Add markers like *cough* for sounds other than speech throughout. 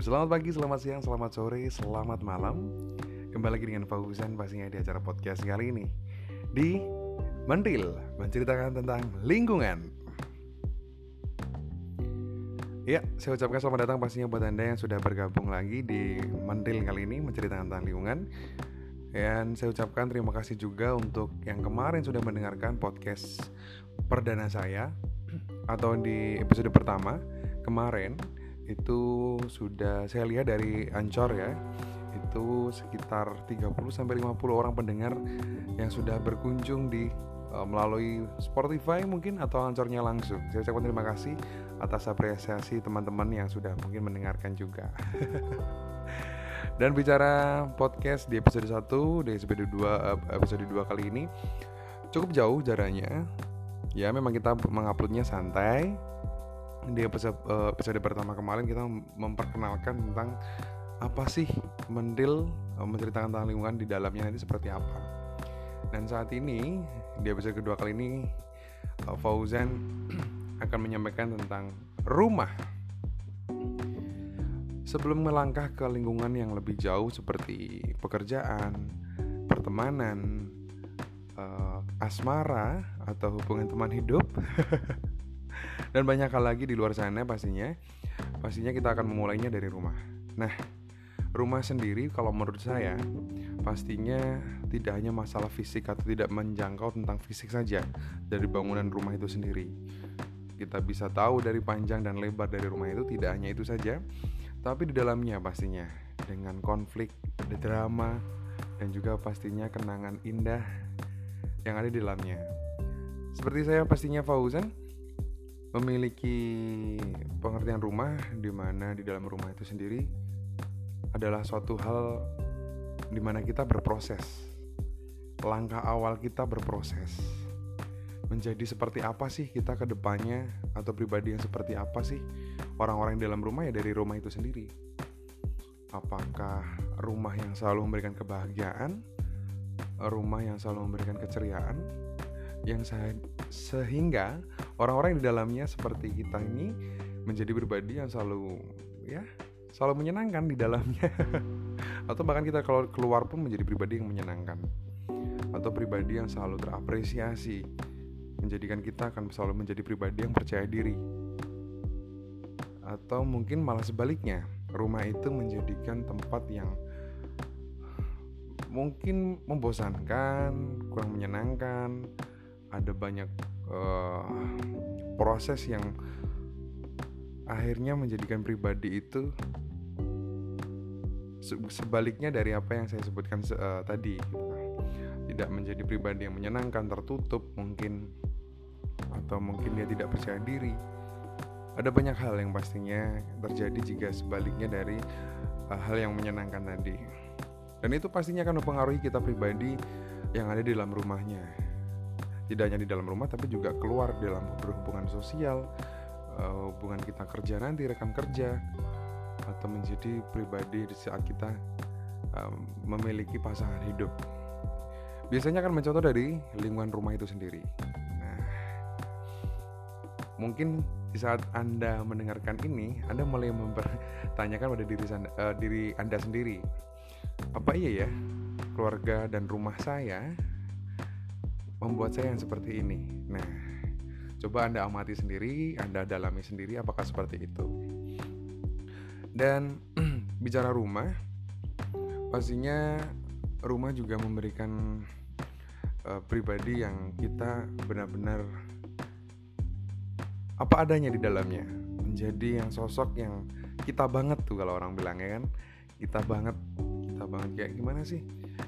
selamat pagi, selamat siang, selamat sore, selamat malam. Kembali lagi dengan Fauzan pastinya di acara podcast kali ini. Di Mentil, menceritakan tentang lingkungan. Ya, saya ucapkan selamat datang pastinya buat Anda yang sudah bergabung lagi di Mentil kali ini Menceritakan tentang lingkungan. Dan saya ucapkan terima kasih juga untuk yang kemarin sudah mendengarkan podcast perdana saya Atau di episode pertama kemarin itu sudah saya lihat dari Ancor ya itu sekitar 30 sampai 50 orang pendengar yang sudah berkunjung di uh, melalui Spotify mungkin atau Ancornya langsung. Saya ucapkan terima kasih atas apresiasi teman-teman yang sudah mungkin mendengarkan juga. *laughs* Dan bicara podcast di episode 1 di episode 2 uh, episode 2 kali ini cukup jauh jaraknya. Ya memang kita menguploadnya santai di episode uh, episode pertama kemarin kita memperkenalkan tentang apa sih mendil uh, menceritakan tentang lingkungan di dalamnya nanti seperti apa. Dan saat ini di episode kedua kali ini uh, Fauzan *clears throat* akan menyampaikan tentang rumah. Sebelum melangkah ke lingkungan yang lebih jauh seperti pekerjaan, pertemanan, uh, asmara atau hubungan teman hidup *laughs* dan banyak hal lagi di luar sana pastinya. Pastinya kita akan memulainya dari rumah. Nah rumah sendiri kalau menurut saya pastinya tidak hanya masalah fisik atau tidak menjangkau tentang fisik saja dari bangunan rumah itu sendiri. Kita bisa tahu dari panjang dan lebar dari rumah itu tidak hanya itu saja tapi di dalamnya pastinya dengan konflik, drama, dan juga pastinya kenangan indah yang ada di dalamnya. Seperti saya pastinya Fauzan, memiliki pengertian rumah di mana di dalam rumah itu sendiri adalah suatu hal di mana kita berproses. Langkah awal kita berproses. Menjadi seperti apa sih kita ke depannya atau pribadi yang seperti apa sih orang-orang di dalam rumah ya dari rumah itu sendiri. Apakah rumah yang selalu memberikan kebahagiaan, rumah yang selalu memberikan keceriaan, yang sehingga orang-orang di dalamnya seperti kita ini menjadi pribadi yang selalu ya selalu menyenangkan di dalamnya. *laughs* Atau bahkan kita kalau keluar pun menjadi pribadi yang menyenangkan. Atau pribadi yang selalu terapresiasi. Menjadikan kita akan selalu menjadi pribadi yang percaya diri. Atau mungkin malah sebaliknya rumah itu menjadikan tempat yang mungkin membosankan kurang menyenangkan ada banyak uh, proses yang akhirnya menjadikan pribadi itu sebaliknya dari apa yang saya sebutkan uh, tadi. Tidak menjadi pribadi yang menyenangkan tertutup mungkin atau mungkin dia tidak percaya diri. Ada banyak hal yang pastinya terjadi jika sebaliknya dari uh, hal yang menyenangkan tadi. Dan itu pastinya akan mempengaruhi kita pribadi yang ada di dalam rumahnya tidak hanya di dalam rumah tapi juga keluar dalam berhubungan sosial uh, hubungan kita kerja nanti rekan kerja atau menjadi pribadi di saat kita um, memiliki pasangan hidup. Biasanya akan mencontoh dari lingkungan rumah itu sendiri. Nah mungkin di saat anda mendengarkan ini anda mulai mempertanyakan pada diri, uh, diri anda sendiri. Apa iya ya keluarga dan rumah saya membuat saya yang seperti ini. Nah, coba Anda amati sendiri, Anda dalami sendiri apakah seperti itu. Dan *clears throat* bicara rumah, pastinya rumah juga memberikan uh, pribadi yang kita benar-benar apa adanya di dalamnya, menjadi yang sosok yang kita banget tuh kalau orang bilangnya kan, kita banget, banget kayak gimana sih?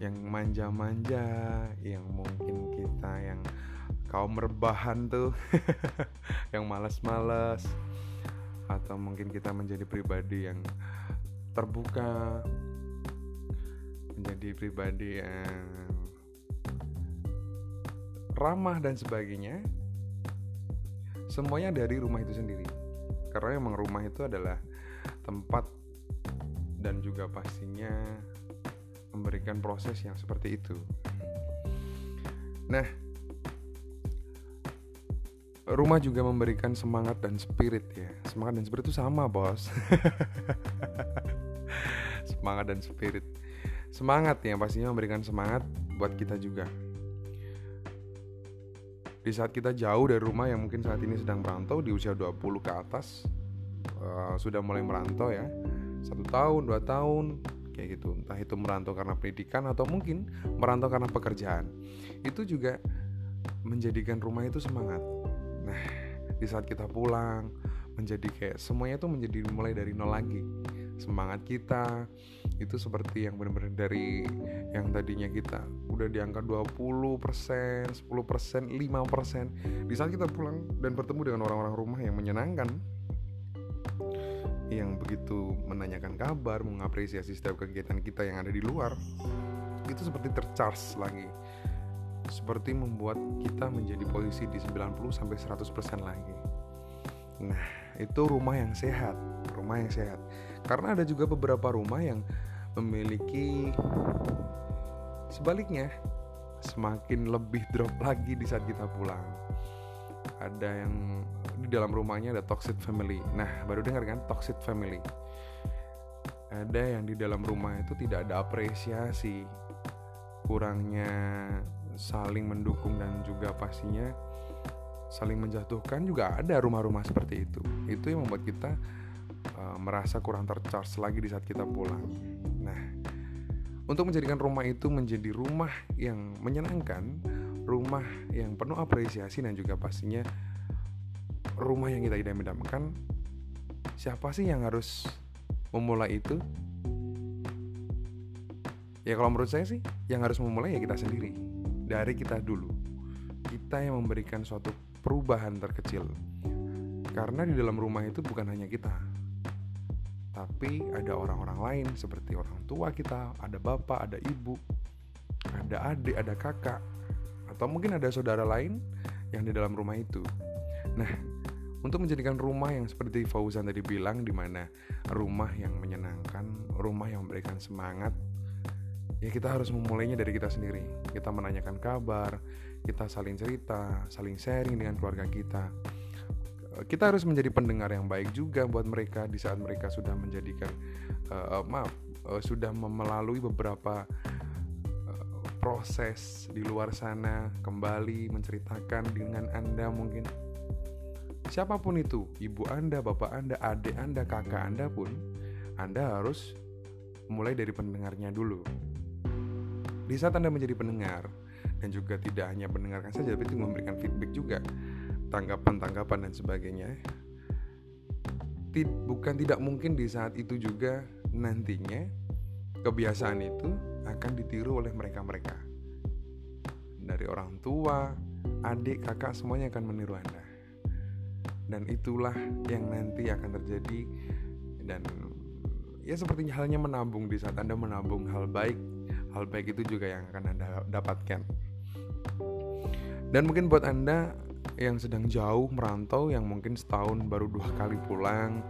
Yang manja-manja, yang mungkin kita yang kaum rebahan tuh *laughs* yang malas-malas atau mungkin kita menjadi pribadi yang terbuka menjadi pribadi yang ramah dan sebagainya semuanya dari rumah itu sendiri karena emang rumah itu adalah tempat dan juga pastinya memberikan proses yang seperti itu. Nah, rumah juga memberikan semangat dan spirit ya. Semangat dan spirit itu sama bos. *laughs* Semangat dan spirit. Semangat ya pastinya memberikan semangat buat kita juga. Di saat kita jauh dari rumah yang mungkin saat ini sedang merantau di usia 20 ke atas uh, sudah mulai merantau ya. Satu tahun dua tahun kayak gitu. Entah itu merantau karena pendidikan atau mungkin merantau karena pekerjaan. Itu juga menjadikan rumah itu semangat. Nah di saat kita pulang menjadi kayak semuanya itu menjadi mulai dari nol lagi. Semangat kita itu seperti yang benar-benar dari yang tadinya kita udah di angka 20%, 10%, 5% di saat kita pulang dan bertemu dengan orang-orang rumah yang menyenangkan yang begitu menanyakan kabar, mengapresiasi setiap kegiatan kita yang ada di luar itu seperti tercharge lagi seperti membuat kita menjadi posisi di 90 sampai 100% lagi. Nah, itu rumah yang sehat, rumah yang sehat. Karena ada juga beberapa rumah yang memiliki sebaliknya semakin lebih drop lagi di saat kita pulang. Ada yang di dalam rumahnya ada toxic family. Nah, baru dengar kan toxic family. Ada yang di dalam rumah itu tidak ada apresiasi, kurangnya saling mendukung dan juga pastinya saling menjatuhkan juga ada rumah-rumah seperti itu. Itu yang membuat kita uh, merasa kurang tercharge lagi di saat kita pulang. Nah, untuk menjadikan rumah itu menjadi rumah yang menyenangkan, rumah yang penuh apresiasi dan juga pastinya rumah yang kita idam-idamkan, siapa sih yang harus memulai itu? Ya kalau menurut saya sih, yang harus memulai ya kita sendiri, dari kita dulu. Kita yang memberikan suatu perubahan terkecil. Karena di dalam rumah itu bukan hanya kita, tapi ada orang-orang lain seperti orang tua kita, ada bapak, ada ibu, ada adik, ada kakak, atau mungkin ada saudara lain yang di dalam rumah itu. Nah, untuk menjadikan rumah yang seperti Fauzan tadi bilang, di mana rumah yang menyenangkan, rumah yang memberikan semangat, ya kita harus memulainya dari kita sendiri. Kita menanyakan kabar, kita saling cerita, saling sharing dengan keluarga kita kita harus menjadi pendengar yang baik juga buat mereka di saat mereka sudah menjadikan uh, maaf uh, sudah melalui beberapa proses di luar sana kembali menceritakan dengan anda mungkin siapa pun itu ibu anda bapak anda adik anda kakak anda pun anda harus mulai dari pendengarnya dulu di saat anda menjadi pendengar dan juga tidak hanya mendengarkan saja tapi memberikan feedback juga tanggapan-tanggapan dan sebagainya bukan tidak mungkin di saat itu juga nantinya kebiasaan itu akan ditiru oleh mereka-mereka dari orang tua, adik, kakak semuanya akan meniru Anda. Dan itulah yang nanti akan terjadi dan ya seperti halnya menabung di saat Anda menabung hal baik, hal baik itu juga yang akan Anda dapatkan. Dan mungkin buat Anda yang sedang jauh merantau yang mungkin setahun baru dua kali pulang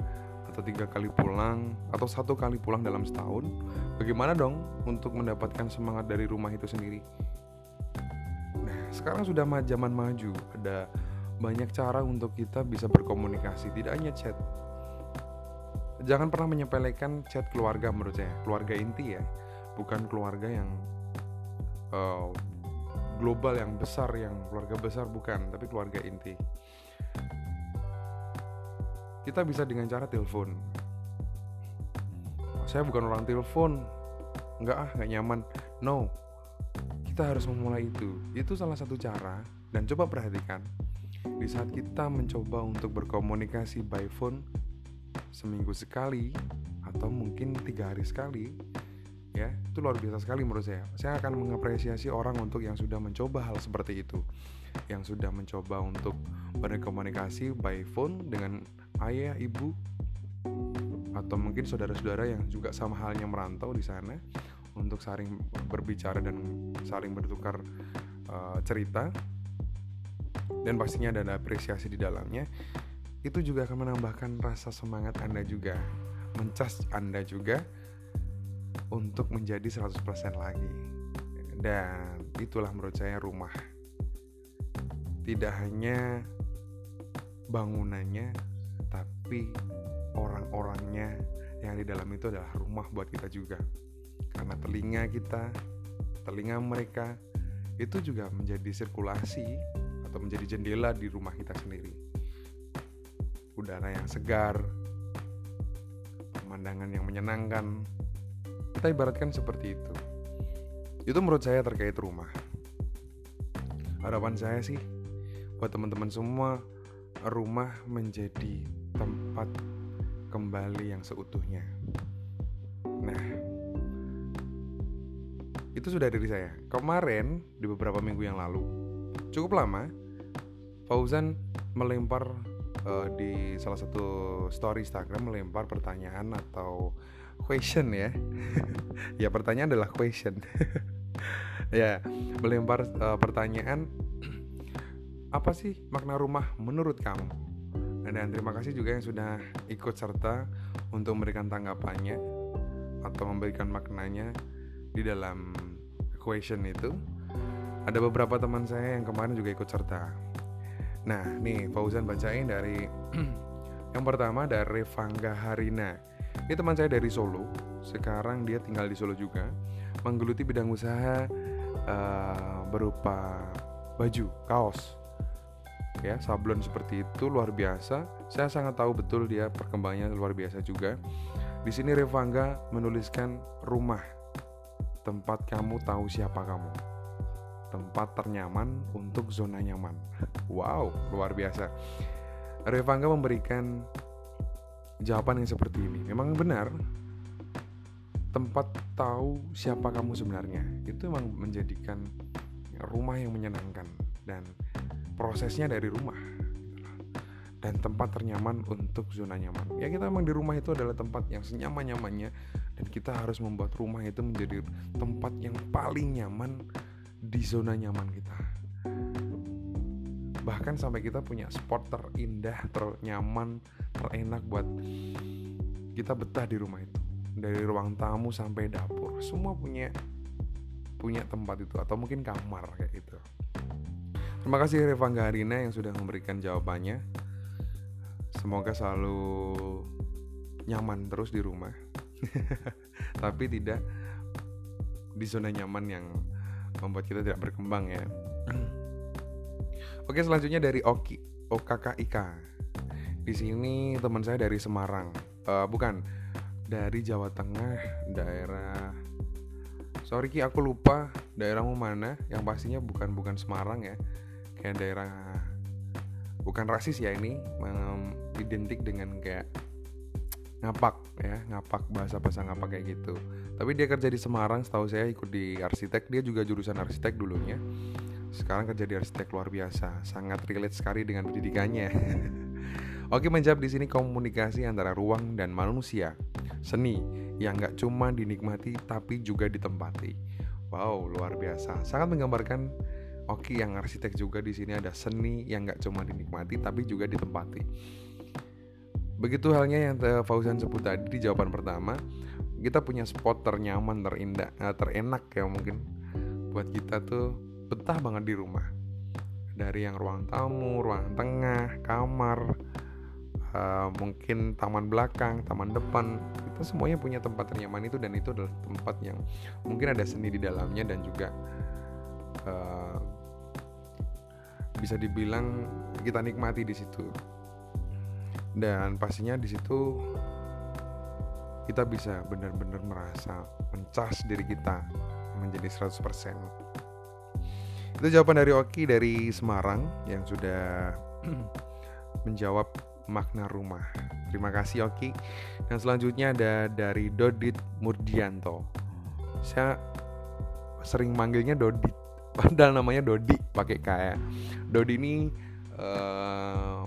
atau tiga kali pulang atau satu kali pulang dalam setahun bagaimana dong untuk mendapatkan semangat dari rumah itu sendiri nah sekarang sudah zaman maju ada banyak cara untuk kita bisa berkomunikasi tidak hanya chat. Jangan pernah menyepelekan chat keluarga menurut saya. Keluarga inti ya bukan keluarga yang uh, global yang besar yang keluarga besar bukan tapi keluarga inti. Kita bisa dengan cara telepon. Saya bukan orang telepon. Nggak ah nggak nyaman. No. Kita harus memulai itu. Itu salah satu cara. Dan coba perhatikan di saat kita mencoba untuk berkomunikasi by phone seminggu sekali atau mungkin tiga hari sekali ya itu luar biasa sekali menurut saya. Saya akan mengapresiasi orang untuk yang sudah mencoba hal seperti itu. Yang sudah mencoba untuk berkomunikasi by phone dengan ayah ibu atau mungkin saudara-saudara yang juga sama halnya merantau di sana untuk saling berbicara dan saling bertukar uh, cerita dan pastinya ada apresiasi di dalamnya itu juga akan menambahkan rasa semangat Anda juga mencas Anda juga untuk menjadi 100% lagi. Dan itulah menurut saya rumah. Tidak hanya bangunannya tapi orang-orangnya yang di dalam itu adalah rumah buat kita juga karena telinga kita telinga mereka itu juga menjadi sirkulasi atau menjadi jendela di rumah kita sendiri udara yang segar pemandangan yang menyenangkan kita ibaratkan seperti itu itu menurut saya terkait rumah harapan saya sih buat teman-teman semua rumah menjadi tempat kembali yang seutuhnya. Nah, itu sudah dari saya. Kemarin di beberapa minggu yang lalu, cukup lama, Fauzan melempar uh, di salah satu story Instagram melempar pertanyaan atau question ya. *laughs* ya pertanyaan adalah question. *laughs* ya, melempar uh, pertanyaan *clears throat* apa sih makna rumah menurut kamu? dan terima kasih juga yang sudah ikut serta untuk memberikan tanggapannya atau memberikan maknanya di dalam question itu ada beberapa teman saya yang kemarin juga ikut serta nah nih Fauzan bacain dari *clears throat* yang pertama dari Vangga Harina. Ini teman saya dari Solo. Sekarang dia tinggal di Solo juga. Menggeluti bidang usaha uh, berupa baju kaos. Ya sablon seperti itu luar biasa. Saya sangat tahu betul dia perkembangannya luar biasa juga. Di sini Revangga menuliskan rumah. Tempat kamu tahu siapa kamu tempat ternyaman untuk zona nyaman. Wow luar biasa. Revangga memberikan jawaban yang seperti ini. Memang benar tempat tahu siapa kamu sebenarnya. Itu memang menjadikan rumah yang menyenangkan dan prosesnya dari rumah. Dan tempat ternyaman untuk zona nyaman. Ya kita memang di rumah itu adalah tempat yang senyaman-nyamannya. Dan kita harus membuat rumah itu menjadi tempat yang paling nyaman di zona nyaman kita. Bahkan sampai kita punya spot terindah, ternyaman, terenak buat kita betah di rumah itu. Dari ruang tamu sampai dapur, semua punya punya tempat itu atau mungkin kamar kayak gitu. Terima kasih Revangga Harina yang sudah memberikan jawabannya. Semoga selalu nyaman terus di rumah. *laughs* Tapi tidak di zona nyaman yang membuat kita tidak berkembang ya. Oke, selanjutnya dari Oki, OKKIK. Di sini teman saya dari Semarang. Uh, bukan, dari Jawa Tengah, daerah Sorry Ki, aku lupa daerahmu mana. Yang pastinya bukan bukan Semarang ya kayak daerah bukan rasis ya ini identik dengan kayak ngapak ya ngapak bahasa bahasa ngapak kayak gitu tapi dia kerja di Semarang setahu saya ikut di arsitek. Dia juga jurusan arsitek dulunya. Sekarang kerja di arsitek luar biasa. Sangat relate sekali dengan pendidikannya. *laughs* Oke menjawab di sini komunikasi antara ruang dan manusia. Seni yang nggak cuma dinikmati tapi juga ditempati. Wow luar biasa. Sangat menggambarkan Oke, yang arsitek juga di sini ada seni yang nggak cuma dinikmati tapi juga ditempati. Begitu halnya yang Fauzan sebut tadi di jawaban pertama, kita punya spot ternyaman, terindah, eh, terenak ya mungkin. Buat kita tuh betah banget di rumah. Dari yang ruang tamu, ruang tengah, kamar, uh, mungkin taman belakang, taman depan, kita semuanya punya tempat ternyaman itu dan itu adalah tempat yang mungkin ada seni di dalamnya dan juga uh, bisa dibilang kita nikmati di situ. Dan pastinya di situ kita bisa benar-benar merasa mencas diri kita menjadi 100% itu jawaban dari Oki dari Semarang yang sudah *clears throat* menjawab makna rumah. Terima kasih Oki. Dan selanjutnya ada dari Dodit Murdianto. Saya sering manggilnya Dodit *laughs* padahal namanya Dodi pakai kayak Dodi ini uh,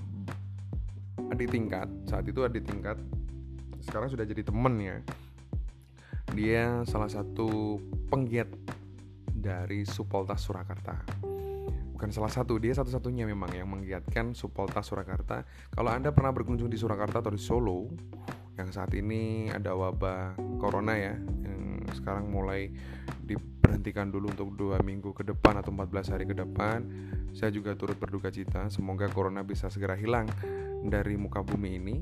adik tingkat. Saat itu adik tingkat sekarang sudah jadi temen ya. Dia salah satu penggiat dari Supoltas Surakarta. Bukan salah satu dia satu-satunya memang yang menggiatkan Supoltas Surakarta. Kalau anda pernah berkunjung di Surakarta atau di Solo yang saat ini ada wabah corona ya yang sekarang mulai di berhentikan dulu untuk dua minggu ke depan atau 14 hari ke depan saya juga turut berduka cita semoga corona bisa segera hilang dari muka bumi ini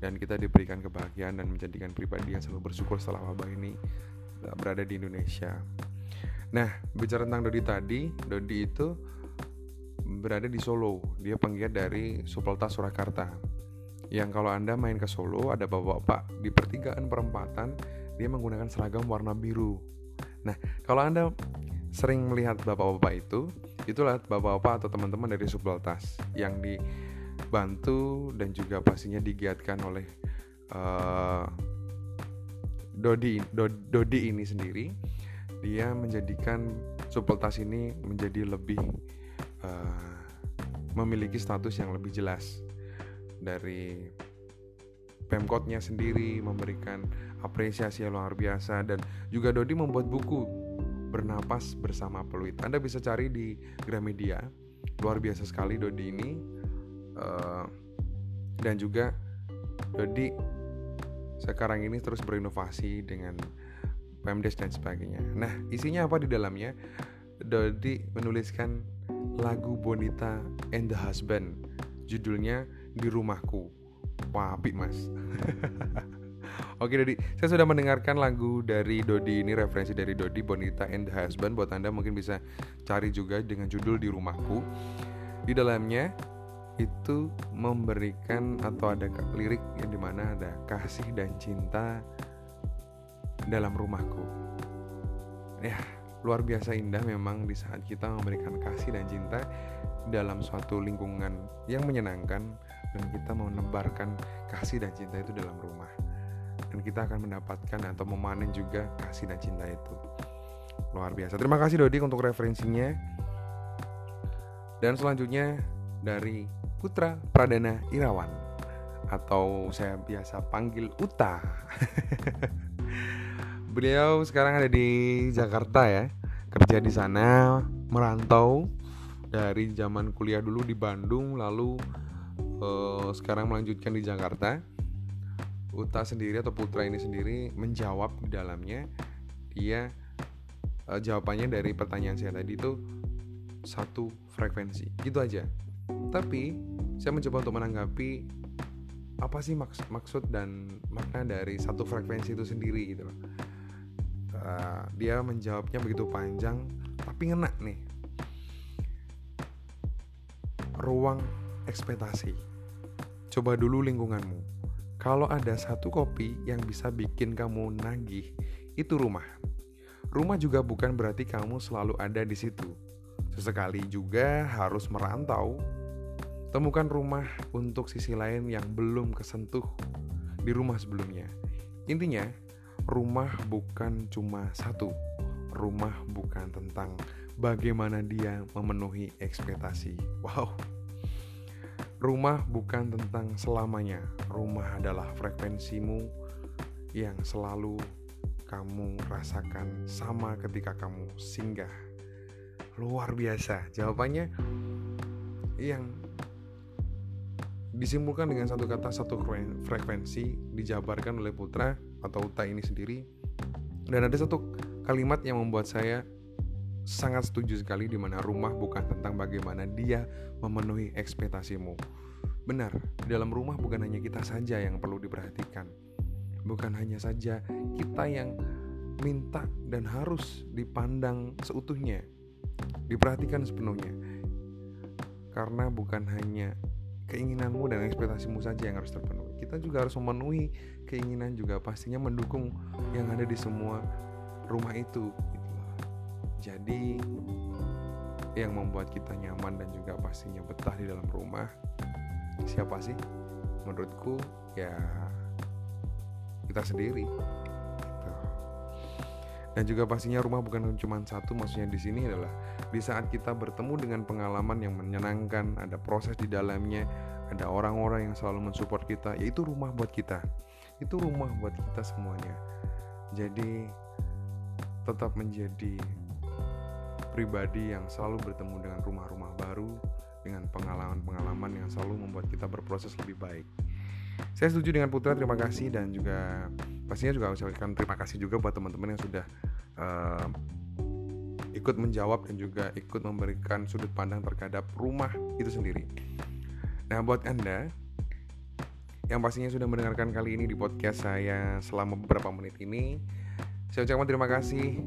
dan kita diberikan kebahagiaan dan menjadikan pribadi yang selalu bersyukur setelah wabah ini eh, berada di Indonesia. Nah, bicara tentang Dodi tadi, Dodi itu berada di Solo. Dia penggiat dari Supelta Surakarta. Yang kalau Anda main ke Solo, ada bapak-bapak di pertigaan perempatan, dia menggunakan seragam warna biru. Nah, kalau Anda sering melihat bapak-bapak itu, itulah bapak-bapak atau teman-teman dari Supeltas yang di bantu dan juga pastinya digiatkan oleh uh, Dodi, Dodi ini sendiri dia menjadikan supeltas ini menjadi lebih uh, memiliki status yang lebih jelas dari Pemkotnya sendiri memberikan apresiasi yang luar biasa dan juga Dodi membuat buku bernapas bersama peluit. Anda bisa cari di Gramedia. Luar biasa sekali Dodi ini uh, dan juga Dodi sekarang ini terus berinovasi dengan Pemdes dan sebagainya. Nah, isinya apa di dalamnya? Dodi menuliskan lagu Bonita and the Husband. Judulnya Di Rumahku. Apik mas. *laughs* Oke Dodi, saya sudah mendengarkan lagu dari Dodi ini referensi dari Dodi Bonita and the Husband. Buat anda mungkin bisa cari juga dengan judul Di Rumahku. Di dalamnya itu memberikan atau ada lirik yang di mana ada kasih dan cinta dalam rumahku. Ya, luar biasa indah memang di saat kita memberikan kasih dan cinta dalam suatu lingkungan yang menyenangkan dan kita menebarkan kasih dan cinta itu dalam rumah. Dan kita akan mendapatkan atau memanen juga kasih dan cinta itu. Luar biasa. Terima kasih Dodi untuk referensinya. Dan selanjutnya dari Putra Pradana Irawan atau saya biasa panggil Uta. *laughs* Beliau sekarang ada di Jakarta ya, kerja di sana, merantau dari zaman kuliah dulu di Bandung, lalu uh, sekarang melanjutkan di Jakarta. Uta sendiri atau Putra ini sendiri menjawab di dalamnya, dia uh, jawabannya dari pertanyaan saya tadi itu satu frekuensi, gitu aja tapi saya mencoba untuk menanggapi apa sih maks maksud dan makna dari satu frekuensi itu sendiri gitu loh. Uh, dia menjawabnya begitu panjang tapi ngena nih. Ruang ekspektasi. Coba dulu lingkunganmu. Kalau ada satu kopi yang bisa bikin kamu nagih, itu rumah. Rumah juga bukan berarti kamu selalu ada di situ. Sesekali juga harus merantau Temukan rumah untuk sisi lain yang belum kesentuh di rumah sebelumnya. Intinya, rumah bukan cuma satu. Rumah bukan tentang bagaimana dia memenuhi ekspektasi. Wow. Rumah bukan tentang selamanya. Rumah adalah frekuensimu yang selalu kamu rasakan sama ketika kamu singgah. Luar biasa. Jawabannya yang disimpulkan dengan satu kata satu frekuensi dijabarkan oleh Putra atau Uta ini sendiri dan ada satu kalimat yang membuat saya sangat setuju sekali di mana rumah bukan tentang bagaimana dia memenuhi ekspektasimu. Benar, di dalam rumah bukan hanya kita saja yang perlu diperhatikan. Bukan hanya saja kita yang minta dan harus dipandang seutuhnya, diperhatikan sepenuhnya. Karena bukan hanya keinginanmu dan ekspektasimu saja yang harus terpenuhi. Kita juga harus memenuhi keinginan juga pastinya mendukung yang ada di semua rumah itu. Gitu Jadi yang membuat kita nyaman dan juga pastinya betah di dalam rumah siapa sih? Menurutku ya kita sendiri. Dan juga pastinya rumah bukan cuma satu, maksudnya di sini adalah di saat kita bertemu dengan pengalaman yang menyenangkan, ada proses di dalamnya, ada orang-orang yang selalu mensupport kita, yaitu rumah buat kita. Itu rumah buat kita semuanya. Jadi tetap menjadi pribadi yang selalu bertemu dengan rumah-rumah baru, dengan pengalaman-pengalaman yang selalu membuat kita berproses lebih baik. Saya setuju dengan Putra, terima kasih dan juga pastinya juga ucapkan terima kasih juga buat teman-teman yang sudah uh, ikut menjawab dan juga ikut memberikan sudut pandang terhadap rumah itu sendiri. Nah, buat Anda yang pastinya sudah mendengarkan kali ini di podcast saya selama beberapa menit ini, saya ucapkan terima kasih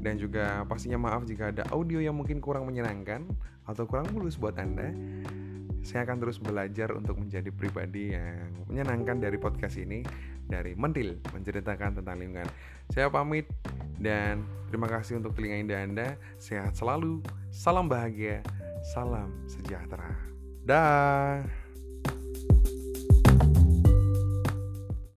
dan juga pastinya maaf jika ada audio yang mungkin kurang menyenangkan atau kurang mulus buat Anda. Saya akan terus belajar untuk menjadi pribadi yang menyenangkan dari podcast ini dari Mentil menceritakan tentang lingkungan. Saya pamit dan terima kasih untuk telinga indah Anda. Sehat selalu, salam bahagia, salam sejahtera. Dah.